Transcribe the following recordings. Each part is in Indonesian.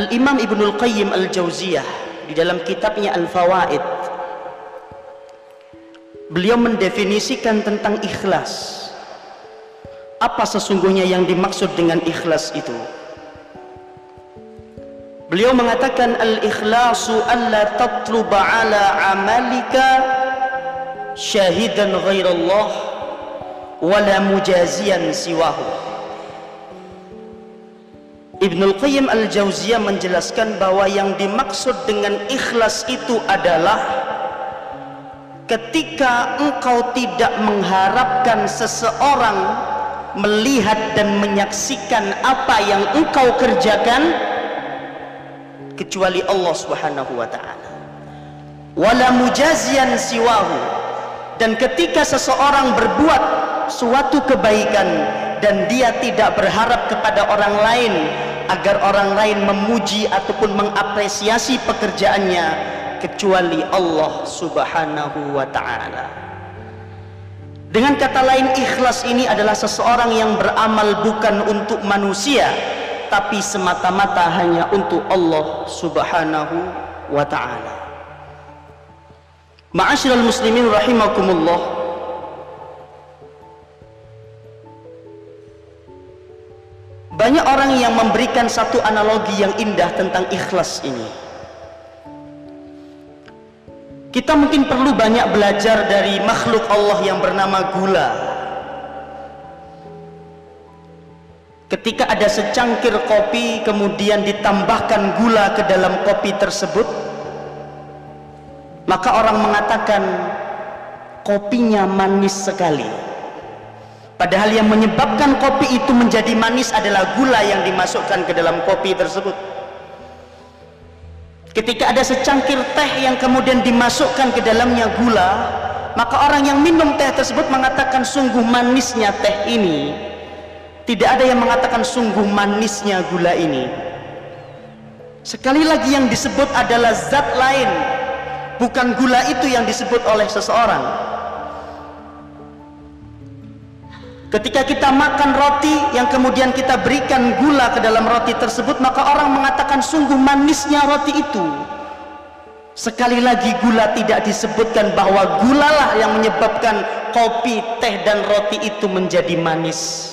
Al-Imam Ibnul Qayyim Al-Jauziyah di dalam kitabnya Al-Fawaid beliau mendefinisikan tentang ikhlas. Apa sesungguhnya yang dimaksud dengan ikhlas itu? Beliau mengatakan al-ikhlasu alla tatluba ala amalika syahidan ghairallah wala mujazian siwahu Ibnul Qayyim Al-Jauziyah menjelaskan bahwa yang dimaksud dengan ikhlas itu adalah ketika engkau tidak mengharapkan seseorang melihat dan menyaksikan apa yang engkau kerjakan kecuali Allah Subhanahu wa taala. Wala mujazian siwahu dan ketika seseorang berbuat suatu kebaikan dan dia tidak berharap kepada orang lain agar orang lain memuji ataupun mengapresiasi pekerjaannya kecuali Allah Subhanahu wa taala. Dengan kata lain ikhlas ini adalah seseorang yang beramal bukan untuk manusia tapi semata-mata hanya untuk Allah Subhanahu wa taala. Ma'asyiral muslimin rahimakumullah. Banyak orang yang memberikan satu analogi yang indah tentang ikhlas ini. Kita mungkin perlu banyak belajar dari makhluk Allah yang bernama gula. Ketika ada secangkir kopi kemudian ditambahkan gula ke dalam kopi tersebut, maka orang mengatakan kopinya manis sekali. Padahal yang menyebabkan kopi itu menjadi manis adalah gula yang dimasukkan ke dalam kopi tersebut. Ketika ada secangkir teh yang kemudian dimasukkan ke dalamnya gula, maka orang yang minum teh tersebut mengatakan sungguh manisnya teh ini. Tidak ada yang mengatakan sungguh manisnya gula ini. Sekali lagi yang disebut adalah zat lain, bukan gula itu yang disebut oleh seseorang. Ketika kita makan roti yang kemudian kita berikan gula ke dalam roti tersebut, maka orang mengatakan sungguh manisnya roti itu. Sekali lagi gula tidak disebutkan bahwa gulalah yang menyebabkan kopi, teh dan roti itu menjadi manis.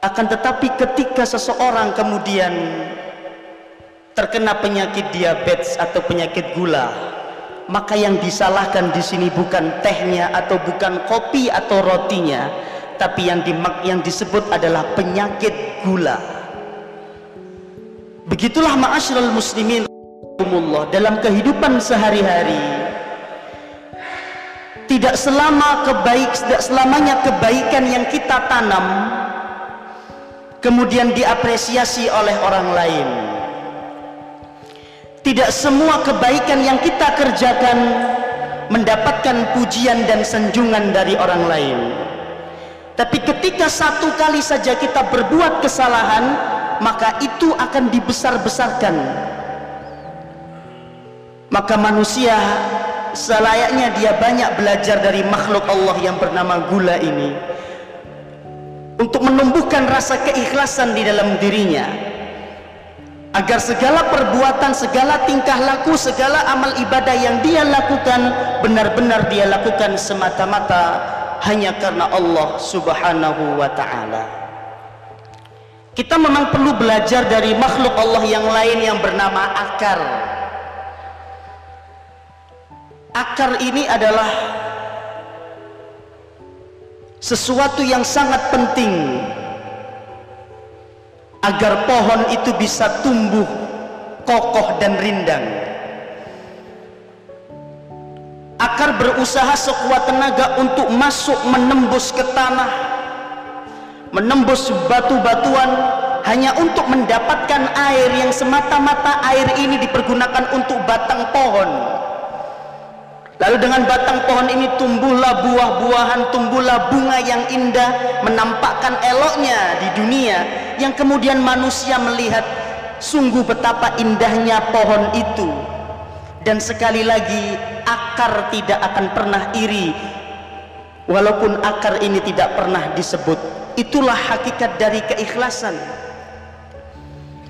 Akan tetapi ketika seseorang kemudian terkena penyakit diabetes atau penyakit gula, maka yang disalahkan di sini bukan tehnya atau bukan kopi atau rotinya tapi yang, di, yang disebut adalah penyakit gula. Begitulah ma'asyiral muslimin dalam kehidupan sehari-hari tidak selama kebaik tidak selamanya kebaikan yang kita tanam kemudian diapresiasi oleh orang lain tidak semua kebaikan yang kita kerjakan mendapatkan pujian dan sanjungan dari orang lain. Tapi ketika satu kali saja kita berbuat kesalahan, maka itu akan dibesar-besarkan. Maka manusia selayaknya dia banyak belajar dari makhluk Allah yang bernama gula ini untuk menumbuhkan rasa keikhlasan di dalam dirinya agar segala perbuatan, segala tingkah laku, segala amal ibadah yang dia lakukan benar-benar dia lakukan semata-mata hanya karena Allah Subhanahu wa taala. Kita memang perlu belajar dari makhluk Allah yang lain yang bernama akar. Akar ini adalah sesuatu yang sangat penting agar pohon itu bisa tumbuh kokoh dan rindang. Akar berusaha sekuat tenaga untuk masuk menembus ke tanah menembus batu-batuan hanya untuk mendapatkan air yang semata-mata air ini dipergunakan untuk batang pohon Lalu dengan batang pohon ini tumbuhlah buah-buahan, tumbuhlah bunga yang indah, menampakkan eloknya di dunia, yang kemudian manusia melihat sungguh betapa indahnya pohon itu. Dan sekali lagi, akar tidak akan pernah iri, walaupun akar ini tidak pernah disebut. Itulah hakikat dari keikhlasan.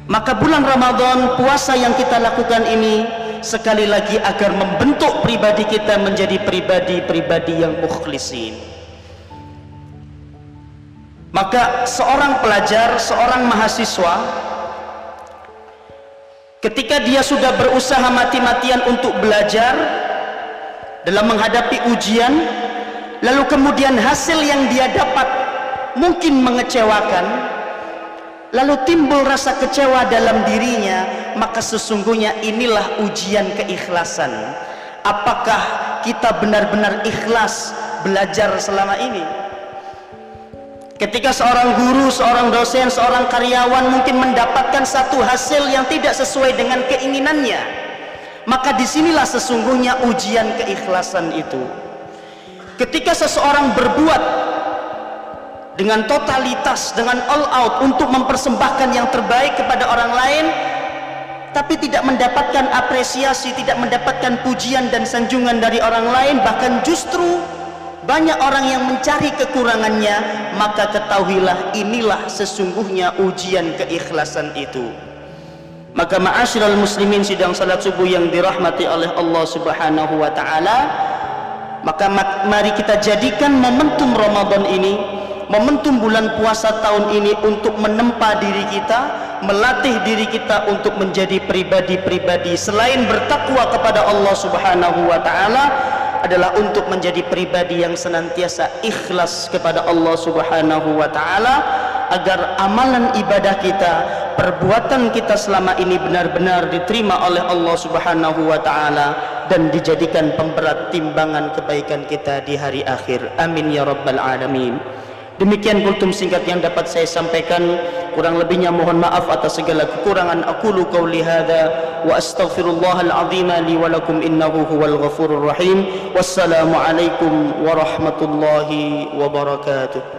maka bulan Ramadan puasa yang kita lakukan ini sekali lagi agar membentuk pribadi kita menjadi pribadi-pribadi yang mukhlisin. Maka seorang pelajar, seorang mahasiswa ketika dia sudah berusaha mati-matian untuk belajar dalam menghadapi ujian lalu kemudian hasil yang dia dapat mungkin mengecewakan lalu timbul rasa kecewa dalam dirinya maka sesungguhnya inilah ujian keikhlasan. Apakah kita benar-benar ikhlas belajar selama ini? Ketika seorang guru, seorang dosen, seorang karyawan mungkin mendapatkan satu hasil yang tidak sesuai dengan keinginannya maka di sinilah sesungguhnya ujian keikhlasan itu. Ketika seseorang berbuat dengan totalitas, dengan all out untuk mempersembahkan yang terbaik kepada orang lain tapi tidak mendapatkan apresiasi, tidak mendapatkan pujian dan sanjungan dari orang lain bahkan justru banyak orang yang mencari kekurangannya maka ketahuilah inilah sesungguhnya ujian keikhlasan itu. Maka ma'asyiral muslimin sidang salat subuh yang dirahmati oleh Allah subhanahu wa ta'ala maka mari kita jadikan momentum Ramadan ini momentum bulan puasa tahun ini untuk menempa diri kita melatih diri kita untuk menjadi pribadi-pribadi selain bertakwa kepada Allah subhanahu wa ta'ala adalah untuk menjadi pribadi yang senantiasa ikhlas kepada Allah subhanahu wa ta'ala agar amalan ibadah kita perbuatan kita selama ini benar-benar diterima oleh Allah subhanahu wa ta'ala dan dijadikan pemberat timbangan kebaikan kita di hari akhir. Amin ya rabbal alamin Demikian kultum singkat yang dapat saya sampaikan. Kurang lebihnya mohon maaf atas segala kekurangan. Aku lu qauli hadza wa astaghfirullahal azim li innahu huwal ghafurur rahim. Wassalamu alaikum warahmatullahi wabarakatuh.